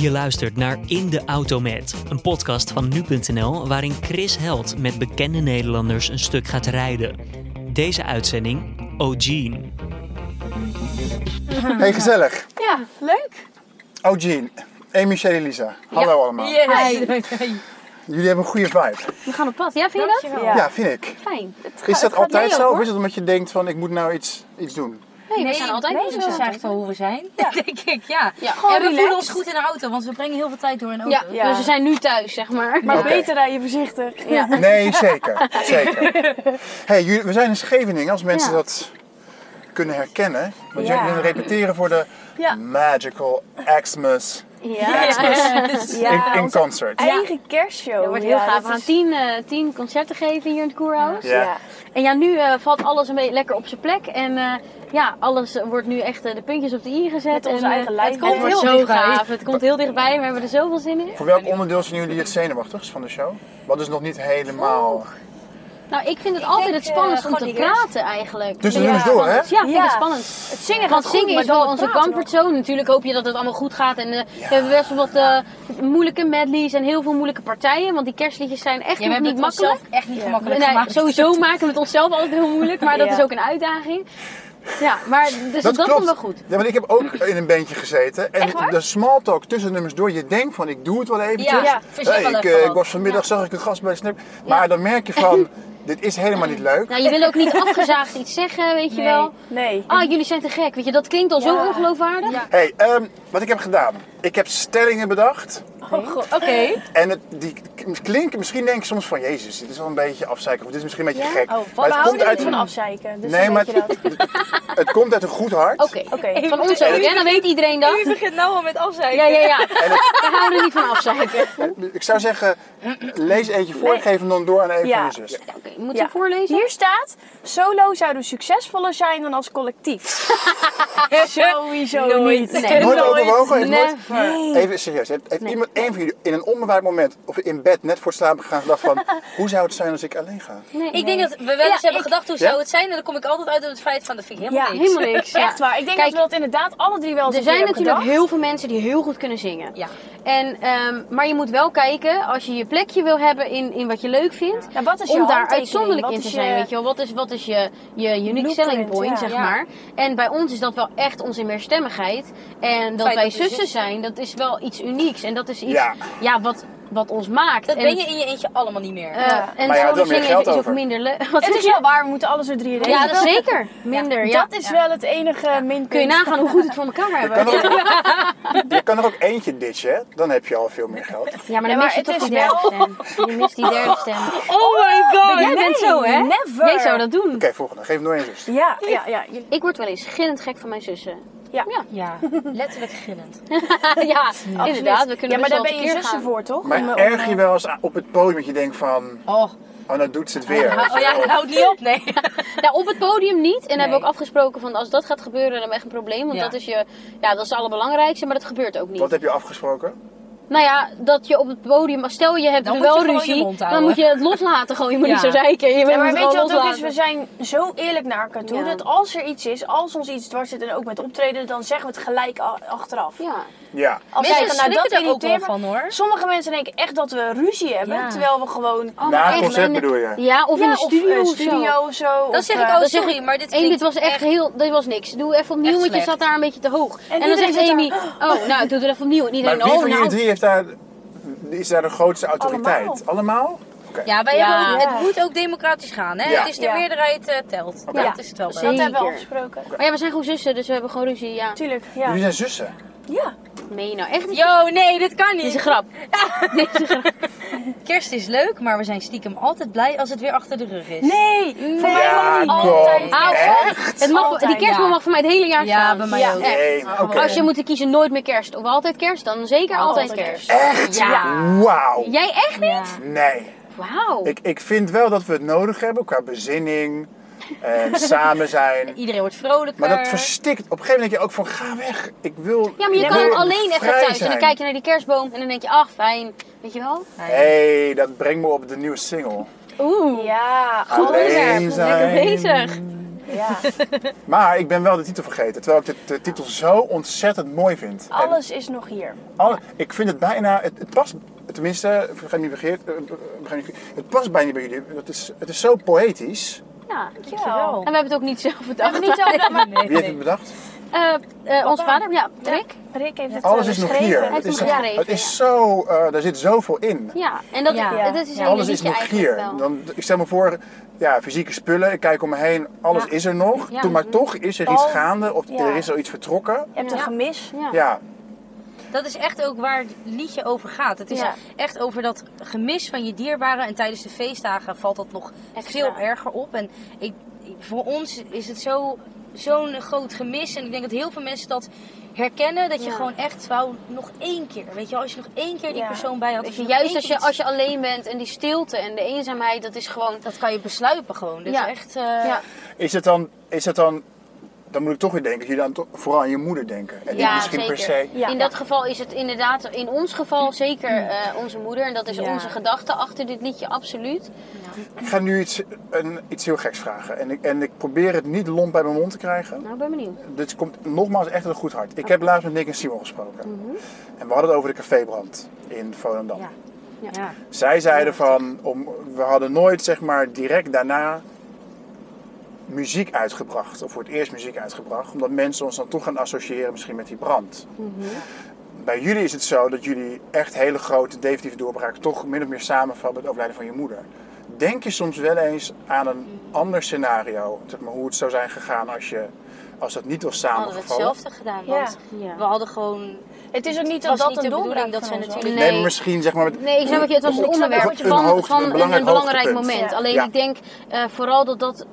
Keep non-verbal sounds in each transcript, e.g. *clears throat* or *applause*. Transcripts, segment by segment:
Je luistert naar In de Auto Met, een podcast van nu.nl waarin Chris Held met bekende Nederlanders een stuk gaat rijden. Deze uitzending O'Gene. Hey, gezellig. Ja, leuk. Oh, Jean. Amy, Michelle, Elisa. Hallo allemaal. Hi. Jullie hebben een goede vibe. We gaan op pad. Ja, vind je dat? Ja, vind ik. Fijn. Is dat altijd zo? Of is het omdat je denkt van ik moet nou iets, iets doen? Nee, we zijn altijd nee, eigenlijk wel hoe we zijn. denk ik, ja. Ja. En we voelen ons goed in de auto, want we brengen heel veel tijd door in de auto. Ja, Ja. dus we zijn nu thuis, zeg maar. Maar beter rij je voorzichtig. Ja. *laughs* Nee, zeker. zeker. *laughs* Hey, jullie, we zijn in Scheveningen, als mensen Ja. dat kunnen herkennen. Want Ja. jullie repeteren voor de Ja. Magical Xmas Ja, Xmas *laughs* Ja, in, concert. eigen kerstshow. Dat wordt heel Ja, gaaf. We gaan is- tien, eh, tien concerten geven hier in het Koerhuis. Ja. Ja. En ja, nu eh, valt alles een beetje lekker op zijn plek. En eh, ja, alles wordt nu echt eh, de puntjes op de i gezet. Met onze en, eh, eigen lijf. Het komt zo heel dichtbij. gaaf. Het komt heel dichtbij. We hebben er zoveel zin in. Voor welk onderdeel zijn jullie het zenuwachtigst van de show? Wat is nog niet helemaal... Nou, ik vind het altijd denk, het spannendst eh, om te praten eigenlijk. Ja, nummers door, hè? Ja, vind ik Ja. het spannend. Het zingen Want goed, zingen is wel onze comfortzone. Natuurlijk hoop je dat het allemaal goed gaat. En eh, we hebben best wel wat eh, moeilijke medleys en heel veel moeilijke partijen. Want die kerstliedjes zijn echt Ja, we nog hebben niet het onszelf makkelijk. echt niet gemakkelijk Nee, gemaakt. sowieso maken we het onszelf altijd heel moeilijk. Maar dat Ja. is ook een uitdaging. Ja, maar dus dat, komt wel goed. Ja, want ik heb ook in een bandje gezeten. En Echt waar? de small talk tussen nummers door, je denkt van ik doe het wel eventjes. Ja, Ja. Hey, ik, eh, ik was vanmiddag, zag ik een gast bij de Snap. Maar dan merk je van, *laughs* dit is helemaal niet leuk. Nou, je wil ook niet afgezaagd iets zeggen, weet je Nee. wel. Nee. Ah, jullie zijn te gek. Weet je, dat klinkt al zo ongeloofwaardig. Ja. Hey, ehm, wat ik heb gedaan. Ik heb stellingen bedacht. Oh, god. Oké. En het, die klinken, misschien denk ik soms van, jezus, dit is wel een beetje afzeiken. Of dit is misschien een beetje gek. Oh, maar het komt houden uit, van afzeiken. Dus nee, maar weet je dat. het, het komt uit een goed hart. Oké, Oké. van ons ook. En dan weet iedereen dat. begint nou al met afzeiken. Ja, ja, ja. We houden er niet van afzeiken. En Ik zou zeggen, lees eentje voor en geef hem dan door aan een Ja. van je zus. Ja, Oké, moet Ja. je voorlezen? Hier staat, solo zouden succesvoller zijn dan als collectief. *laughs* Sowieso Nooit. niet. Nee. Nooit overwogen? Heeft nooit-. Even serieus, heeft, heeft iemand, een van jullie in een onbewaard moment of in bed net voor het slapen gegaan gedacht van *laughs* hoe zou het zijn als ik alleen ga? Nee, Ik denk dat we wel Ja, eens hebben ik- gedacht hoe Ja? zou het zijn en dan kom ik altijd uit op het feit van dat vind ik helemaal Ja, niks. helemaal niks. *laughs* Ja. Echt waar. Ik denk Kijk, dat we dat inderdaad alle drie wel eens Er zijn natuurlijk gedacht. heel veel mensen die heel goed kunnen zingen. Ja. En, ehm, maar je moet wel kijken, als je je plekje wil hebben in, in wat je leuk vindt, Ja, wat is je om daar uitzonderlijk Wat in te zijn. Weet je wel? Wat is, wat is je, je unique selling point, ja. zeg Ja. maar. En bij ons is dat wel echt onze meerstemmigheid. En dat Wij dat we zussen zijn, dat is wel iets unieks. En dat is iets Ja. ja. wat, wat ons maakt. Dat en ben je in je eentje allemaal niet meer. eh, Ja. En Maar je solo *laughs* wel meer geld is ook minder leuk. Wat Het is je? wel waar, we moeten alles door drie regelen. Ja, dat is zeker. *laughs* Minder, ja. Dat is wel het enige minpunt. Kun je nagaan hoe goed het voor elkaar Je hebben. kan, er ook, *laughs* je kan er ook eentje ditchen, hè? dan heb je al veel meer geld. Ja, maar Ja, dan maar mis je toch die derde stem. Je mist die derde stem. Oh my god! Jij bent zo, hè? Never. Jij zou dat doen. Oké, volgende. Geef nog één zus. Ja, ja, ja. Je- Ik word wel eens gillend gek van mijn zussen. Ja, Ja, letterlijk gillend. *laughs* ja, inderdaad. We kunnen ja, maar daar ben je zussen gaan. voor, toch? Maar eh, erg je wel eens op het podium dat je denkt van, Oh, oh nou doet ze het weer. oh ja, houd niet op. Nee. *laughs* Nou, op het podium niet. En Nee. hebben we ook afgesproken van als dat gaat gebeuren, dan hebben we echt een probleem. Want Ja. dat is je, ja, dat is het allerbelangrijkste, maar dat gebeurt ook niet. Wat heb je afgesproken? Nou ja, dat je op het podium, stel je hebt Dan er moet je wel ruzie, mond dan moet je het loslaten gewoon. Je moet Ja. niet zo zeiken. Je Ja, maar weet je wat ook is? We zijn zo eerlijk naar elkaar toe. Ja. Dat als er iets is, als ons iets dwars zit en ook met optreden, dan zeggen we het gelijk achteraf. Ja. Ja. Als Mensen zeggen, nou, dat schrikken er ook wel van hoor. Sommige mensen denken echt dat we ruzie hebben, Ja. terwijl we gewoon... Oh, Na concert bedoel je? Ja, of in Ja, de studio of, eh, studio of zo. Dan of, zeg ik, eh, oh zeg sorry, maar dit was echt heel, dit was niks. Doe even opnieuw, want je zat daar een beetje te hoog. En, dan zegt Amy, oh, nou, doe het even opnieuw. En Maar iedereen, oh, nou. Heeft daar, is daar de grootste autoriteit? Allemaal. Allemaal? Ja, wij Ja. hebben ook, Ja. het moet ook democratisch gaan. Hè? Ja. Het is de Ja. meerderheid eh, telt. Ja. Dat is het wel. Dat hebben we afgesproken. Maar ja, we zijn gewoon zussen, dus we hebben gewoon ruzie, ja. Tuurlijk, ja. Jullie zijn zussen. Ja. Meen je nou echt niet? Yo, nee, dit kan Dit is niet. een grap. Dit is een grap. *laughs* *laughs* Kerst is leuk, maar we zijn stiekem altijd blij als het weer achter de rug is. Nee, voor mij Ja, mag niet kom. altijd. Echt? Het mag, Altijd, die kerstboom ja. mag voor mij het hele jaar Ja, staan. bij mij Ja. ook. Nee. Als je moet kiezen nooit meer kerst of altijd kerst, dan zeker altijd, Altijd kerst. Echt? Ja. Wauw. Jij echt niet? Ja. Nee. Wauw. Ik, ik vind wel dat we het nodig hebben qua bezinning en samen zijn. *laughs* Iedereen wordt vrolijker. Maar dat verstikt. Op een gegeven moment denk je ook van ga weg. Ik wil. Ja, maar je kan alleen even vrij thuis. En zijn. dan kijk je naar die kerstboom en dan denk je, ach fijn. Weet je wel? Hé, hey, dat brengt me op de nieuwe single. Oeh. Ja, Goed onderwerp. Lekker bezig. Ja. *laughs* Maar ik ben wel de titel vergeten. Terwijl ik de, de titel zo ontzettend mooi vind. En Alles is nog hier. alle, ik vind het bijna... Het, het past... Tenminste, vergeet niet vergeerd. eh, verkeerd, Het past bijna bij jullie. Het is, het is zo poëtisch. Ja. Dankjewel. En we hebben het ook niet zelf We bedacht. niet bedacht, maar *laughs* Wie heeft het bedacht? Eh, eh, onze vader, ja, Rick. Rick heeft het Alles eh, is nog beschreven. hier. Het heeft is, hem geschreven, het is ja. zo... eh daar zit zoveel in. Ja, en dat, Ja. dat is Ja. een Alles is nog eigenlijk hier. wel. Dan, ik stel me voor, ja, fysieke spullen. Ik kijk om me heen, alles Ja. is er nog. Ja. Toen, maar toch is er iets gaande of ja. er is zoiets vertrokken. Je hebt een Ja. gemis. Ja. Ja, Dat is echt ook waar het liedje over gaat. Het is Ja. echt over dat gemis van je dierbaren. En tijdens de feestdagen valt dat nog Extra. veel erger op. En ik, voor ons is het zo- zo'n groot gemis. En ik denk dat heel veel mensen dat herkennen. Dat je Ja. gewoon echt wou nog één keer. Weet je, wel, als je nog één keer die Ja. persoon bij had. Als je, je nog juist als je, als je alleen bent en die stilte en de eenzaamheid, dat is gewoon... Dat kan je besluipen gewoon. Is echt... eh, Ja. is het dan... Is het dan dan moet ik toch weer denken dat jullie dan toch vooral aan je moeder denken. En niet Ja, misschien per se... Ja. In dat geval is het inderdaad, in ons geval zeker eh, onze moeder. En dat is Ja. onze gedachte achter dit liedje, absoluut. Ik ga nu iets, een, iets heel geks vragen. En ik, en ik probeer het niet lomp bij mijn mond te krijgen. Nou, ik ben benieuwd. Dit komt nogmaals echt uit een goed hart. Ik heb laatst met Nick en Simon gesproken. En we hadden het over de cafébrand in Volendam. Ja. Zij zeiden van, om, we hadden nooit zeg maar direct daarna muziek uitgebracht. Of voor het eerst muziek uitgebracht. Omdat mensen ons dan toch gaan associëren misschien met die brand. Bij jullie is het zo dat jullie echt hele grote definitieve doorbraken toch min of meer samenvallen met het overlijden van je moeder. Denk je soms wel eens aan een ander scenario? Zeg maar, hoe het zou zijn gegaan als, je, als dat niet was Hadden we samengevallen? hetzelfde gedaan. Ja. Want Ja. we hadden gewoon... Het is ook niet Het dat dat niet een doorbraak bedoeling dat was. natuurlijk- Nee, misschien zeg maar... met- Nee, ik snap je, het was een onderwerp wat je van, een hoogte- van een een, belangrijk moment. Ja. Alleen Ja. ik denk eh, vooral dat, dat,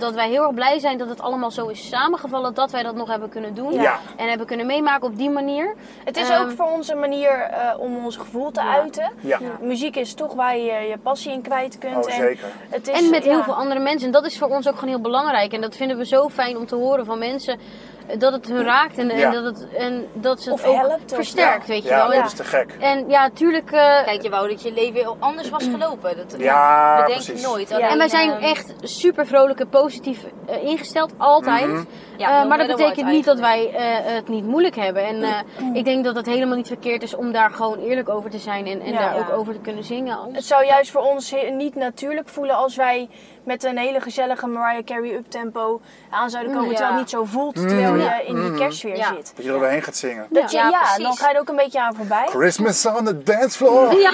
dat wij heel erg blij zijn dat het allemaal zo is samengevallen. Dat wij dat nog hebben kunnen doen. Ja. En hebben kunnen meemaken op die manier. Het is Ehm, ook voor ons een manier eh, om ons gevoel te Ja. uiten. Ja, Muziek is toch waar je je passie in kwijt kunt. oh, en zeker. Het is, En met heel veel andere mensen. En dat is voor ons ook gewoon heel belangrijk. En dat vinden we zo fijn om te horen van mensen. Eh, Dat het hun raakt en, en Ja. dat, het, en dat ze het Of ook helpt of- versterkt, weet je Ja, wel. dat is te gek. En ja, tuurlijk. eh, Kijk, je wou dat je leven heel anders was gelopen. Dat, Ja, dat denk precies. je nooit. Ja. Alleen, en wij zijn ehm, echt super vrolijk en positief eh, ingesteld, altijd. Mhm. Ja, Eh, maar dat betekent niet dat wij eh, het niet moeilijk hebben. En eh, ik denk dat het helemaal niet verkeerd is om daar gewoon eerlijk over te zijn en, en Ja. daar Ja. ook over te kunnen zingen. Het zou juist voor ons niet natuurlijk voelen als wij met een hele gezellige Mariah Carey uptempo aan zouden komen. Mm, ja. Terwijl het niet zo voelt, terwijl Mm. je in die Mm. kerstsfeer Ja. zit. Dat je er doorheen gaat zingen. Dat je, Ja, ja, precies. dan ga je er ook een beetje aan voorbij. Christmas on the dance floor. Ja.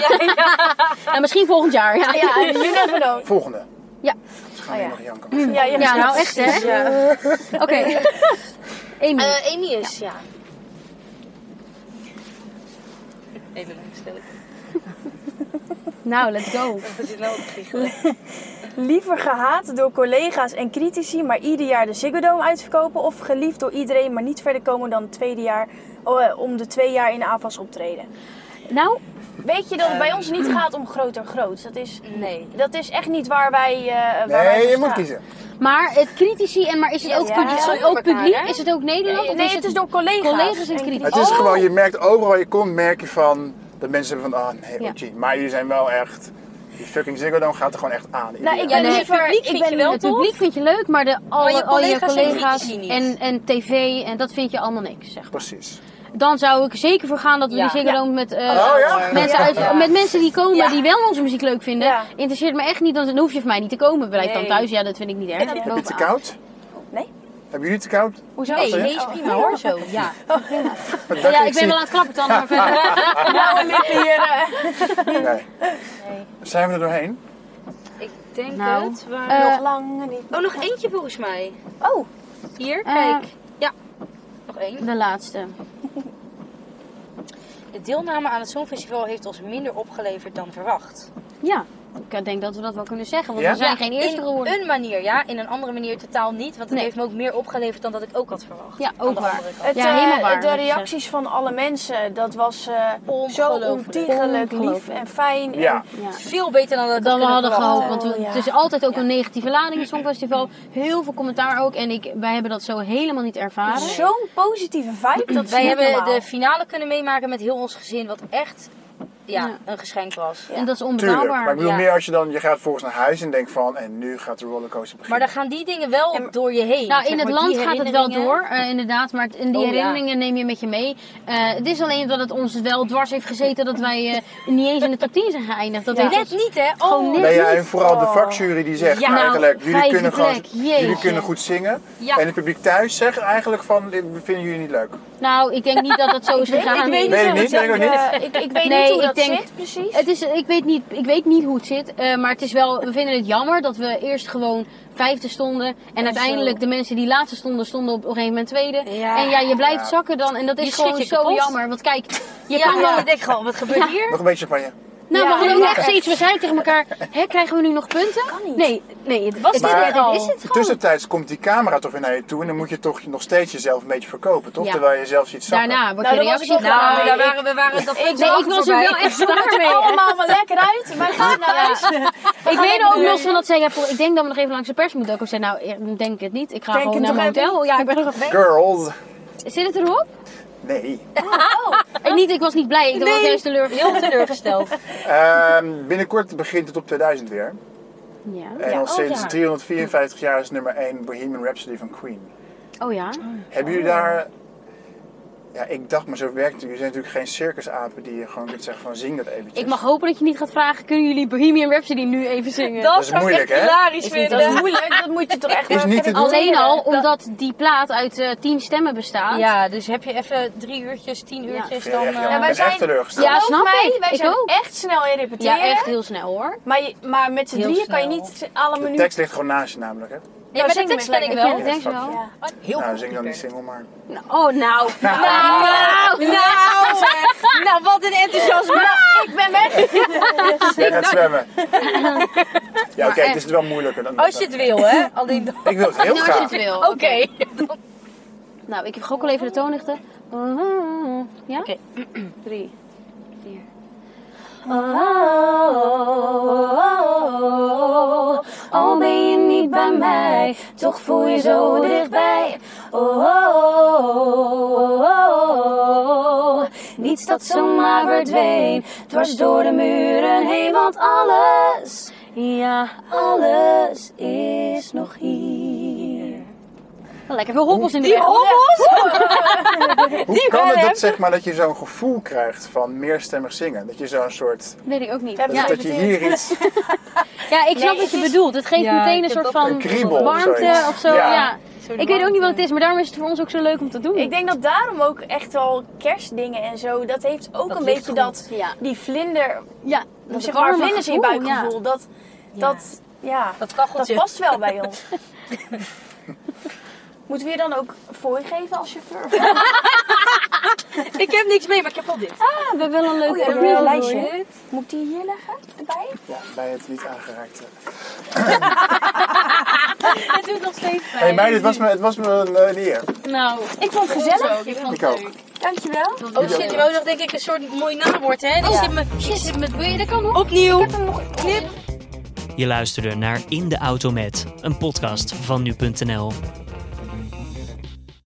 Nou, misschien volgend jaar. Ja, Ja, you never know. Volgende. Ja. Ze gaan Oh, ja. nog janken. Ja, ja, Ja, nou echt hè? Ja. Oké. Amy. eh, Amy is, ja. Even lang stel ik. nou, let's go. Dat is wel. *laughs* Liever gehaat door collega's en critici, maar ieder jaar de Ziggo Dome uitverkopen. Of geliefd door iedereen, maar niet verder komen dan het tweede jaar, oh, eh, om de twee jaar in de AFAS optreden. Nou, Weet je dat het bij ons niet gaat om groter groot? Dat is, Nee. dat is echt niet waar wij, eh waar wij Nee, voor je moet kiezen. maar het critici, en maar is het Ja, ook, ja, publiek, ja, ook elkaar, publiek? hè? Is het ook Nederland? Nee, of nee, is het is door collega's. collega's en critici? Het is Oh. gewoon, je merkt overal waar je komt, merk je van dat mensen hebben van, ah nee, Ja. Maar jullie zijn wel echt, die fucking Ziggo Dome gaat er gewoon echt aan. Nou, ik ben nee, het publiek ik vind ben je wel Het tof. publiek vind je leuk, maar de, alle, Maar je al je collega's en en, tv, en dat vind je allemaal niks, zeg maar. Precies. Dan zou ik zeker voor gaan dat we Ja. die Ziggo Dome met, eh, Oh ja? mensen Ja. uit, Ja. met mensen die komen Ja. die wel onze muziek leuk vinden. Ja. Interesseert me echt niet, dan hoef je van mij niet te komen. Blijf dan thuis, ja dat vind ik niet erg. Ik Heb je loop te aan. koud? Hebben jullie te koud? Hoezo? Nee, nee, is prima hoor, zo. Ja. *laughs* Ja, je? ik ben wel aan het klappen dan, maar verder. Blauwe lippen hier. eh. Nee. Zijn we er doorheen? Ik denk Nou, het. Maar... eh, Nog lang niet. oh, nog eentje volgens mij. Oh, Hier, Eh, kijk. ja. Nog één. De laatste. De deelname aan het Songfestival heeft ons minder opgeleverd dan verwacht. Ja, ik denk dat we dat wel kunnen zeggen, want Ja? we zijn Ja, geen eerste in geworden. een manier, ja. In een andere manier totaal niet. Want het Nee. heeft me ook meer opgeleverd dan dat ik ook had verwacht. Ja, ook de waar. het, Ja, eh, helemaal waar, de reacties van alle mensen, dat was eh, zo Ongelooflijk. ontiegelijk lief en fijn. En- Ja. Veel beter dan dat Dan we hadden gehoopt, want we- Oh, ja. het is altijd ook een negatieve lading in het Songfestival. Heel veel commentaar ook en ik, wij hebben dat zo helemaal niet ervaren. Zo'n positieve vibe, dat Wij hebben normaal. de finale kunnen meemaken met heel ons gezin. Wat echt ja, Ja. een geschenk was. En dat is Tuurlijk. onbetaalbaar. Maar ik bedoel ja. meer als je dan, je gaat volgens naar huis en denkt van, en nu gaat de rollercoaster Maar beginnen. dan gaan die dingen wel En- door je heen. Nou, in het maar, land gaat het wel door, eh, inderdaad. Maar in die Oh, ja. herinneringen neem je met je mee. Eh, het is alleen dat het ons wel dwars heeft gezeten dat wij eh, niet eens in de top 10 zijn geëindigd. Dat Net ons- niet, hè? Gewoon Oh, net Nee, ja, en vooral de vakjury die zegt Ja, nou, eigenlijk, jullie kunnen, gewoon, jullie kunnen goed zingen. Ja. En het publiek thuis zegt eigenlijk van, dit vinden jullie niet leuk. Nou, ik denk niet dat dat zo is Ik, gegaan. ik weet niet Weet ik hoe niet, het weet ik Eh, ik, ik weet Nee, niet hoe ik dat denk- zit precies. Het is, ik, weet niet, ik weet niet hoe het zit, eh, maar het is wel, we vinden het jammer dat we eerst gewoon vijfde stonden. En uiteindelijk zo. de mensen die laatste stonden, stonden op een gegeven moment tweede. Ja. En ja, je blijft Ja. zakken dan. En dat Je is gewoon je zo kapot. jammer. Want kijk, je ja, kan wel... ik denk gewoon, wat gebeurt hier? Nog een beetje champagne. Nou, Ja, we hadden ook echt zoiets. We zeiden tegen elkaar, hè, krijgen we nu nog punten? Kan niet. Nee, nee, het Was dit Maar- er al? dit is het gewoon. Tussentijds komt die camera toch weer naar je toe en dan moet je toch nog steeds jezelf een beetje verkopen, toch? Ja. Terwijl je zelf ziet zakken. Daarna wordt Nou, je reactie ik Nou, Nee, daar ik- waren we waren dat punt Nee, ik was er wel echt mee. er *laughs* allemaal wel lekker uit. Wij gaan naar huis. Ik weet ook los van dat zij, ik denk dat we nog even langs de pers moeten. Ook al zei, nou, ik denk het niet. Ik ga gewoon naar mijn hotel. Ja, ik ben nog weg. Girls. Zit het erop? Nee. Ik, niet, ik was niet blij. Ik was Nee. juist teleurgesteld. Heel teleurgesteld. Ehm, binnenkort begint het op 2000 weer. Ja. En Ja, al oh sinds ja. 354 jaar is nummer 1 Bohemian Rhapsody van Queen. Oh ja. Hebben jullie daar... Ja, ik dacht maar zo werkt het. Jullie zijn natuurlijk geen circusapen die je gewoon kunt zeggen van zing dat eventjes. Ik mag hopen dat je niet gaat vragen, kunnen jullie Bohemian Rhapsody nu even zingen? Dat, is zou ik moeilijk, hè? hilarisch Is niet- vinden. Dat is moeilijk. Dat moet je toch echt Is wel niet te doen. Alleen al Dat- omdat die plaat uit eh, tien stemmen bestaat. Ja, dus heb je even drie uurtjes, tien uurtjes, Ja, dan... eh, ja, wij ben zijn- echt teleurgesteld. Ja, snap mij, ik. Wij Ik zijn ook. echt snel in repeteren. Ja, echt heel snel hoor. Maar, je, maar met z'n drieën kan je niet alle De minuten... tekst ligt gewoon naast je namelijk, hè? Ja, maar de tekst ken ik wel. Ik denk wel. Ja. Heel nou, zing dan die single maar. Oh, *laughs* nou. Nou. Nou, nou, zeg. nou, wat een enthousiasme. Ik ben weg. *laughs* Jij gaat zwemmen. *laughs* Ja, oké, het is wel moeilijker dan Als je het wil, hè. Ik wil het heel Nou, als je graag. het wil. Oké. Nou, ik heb ook al even de toonlichten. Ja? Oké. *clears throat* Drie. Oh, al ben je niet bij mij, toch voel je zo dichtbij. Oh, niets dat zomaar verdween, dwars door de muren heen, want alles, ja, alles is nog hier. Lekker veel hobbels in de Die weg. hobbels? *laughs* Hoe kan het dat, zeg maar, dat je zo'n gevoel krijgt van meerstemmig zingen? Dat je zo'n soort... Weet ik ook niet. Ja, Dat, Ja, dat je hier iets... ja ik snap Nee, wat je is- bedoelt. Het geeft Ja, meteen een soort van Een kriebel of warmte of zo. Ja. Ja. Ik weet ook niet wat het is, maar daarom is het voor ons ook zo leuk om te doen. Ik denk dat daarom ook echt wel kerstdingen en zo, dat heeft ook Dat een beetje goed. dat, Ja. die vlinder, Ja, dat zeg maar warme vlinders in je gevoel, buikgevoel. Dat, dat, ja, Dat dat past wel bij ons. *laughs* *laughs* Moeten we je dan ook fooi geven als chauffeur? *laughs* *laughs* Ik heb niks mee, maar ik heb wel dit. Ah, we hebben wel een leuk Oh ja, een lijstje. Moet ik die hier leggen? Erbij? Ja, bij het niet aangeraakte. *laughs* Het doet nog steeds Hé hey, meid, het was me, het was me een, eh, een eer. Nou, Ik vond het gezellig. ik vond Ik het ook. leuk. Dankjewel. Oh shit, je wou nog denk ik een soort mooi naamwoord, hè? Die Ja. zit me... Met wil je dat kan hoor. Opnieuw. Je luisterde naar In de Auto Met, een podcast van nu.nl.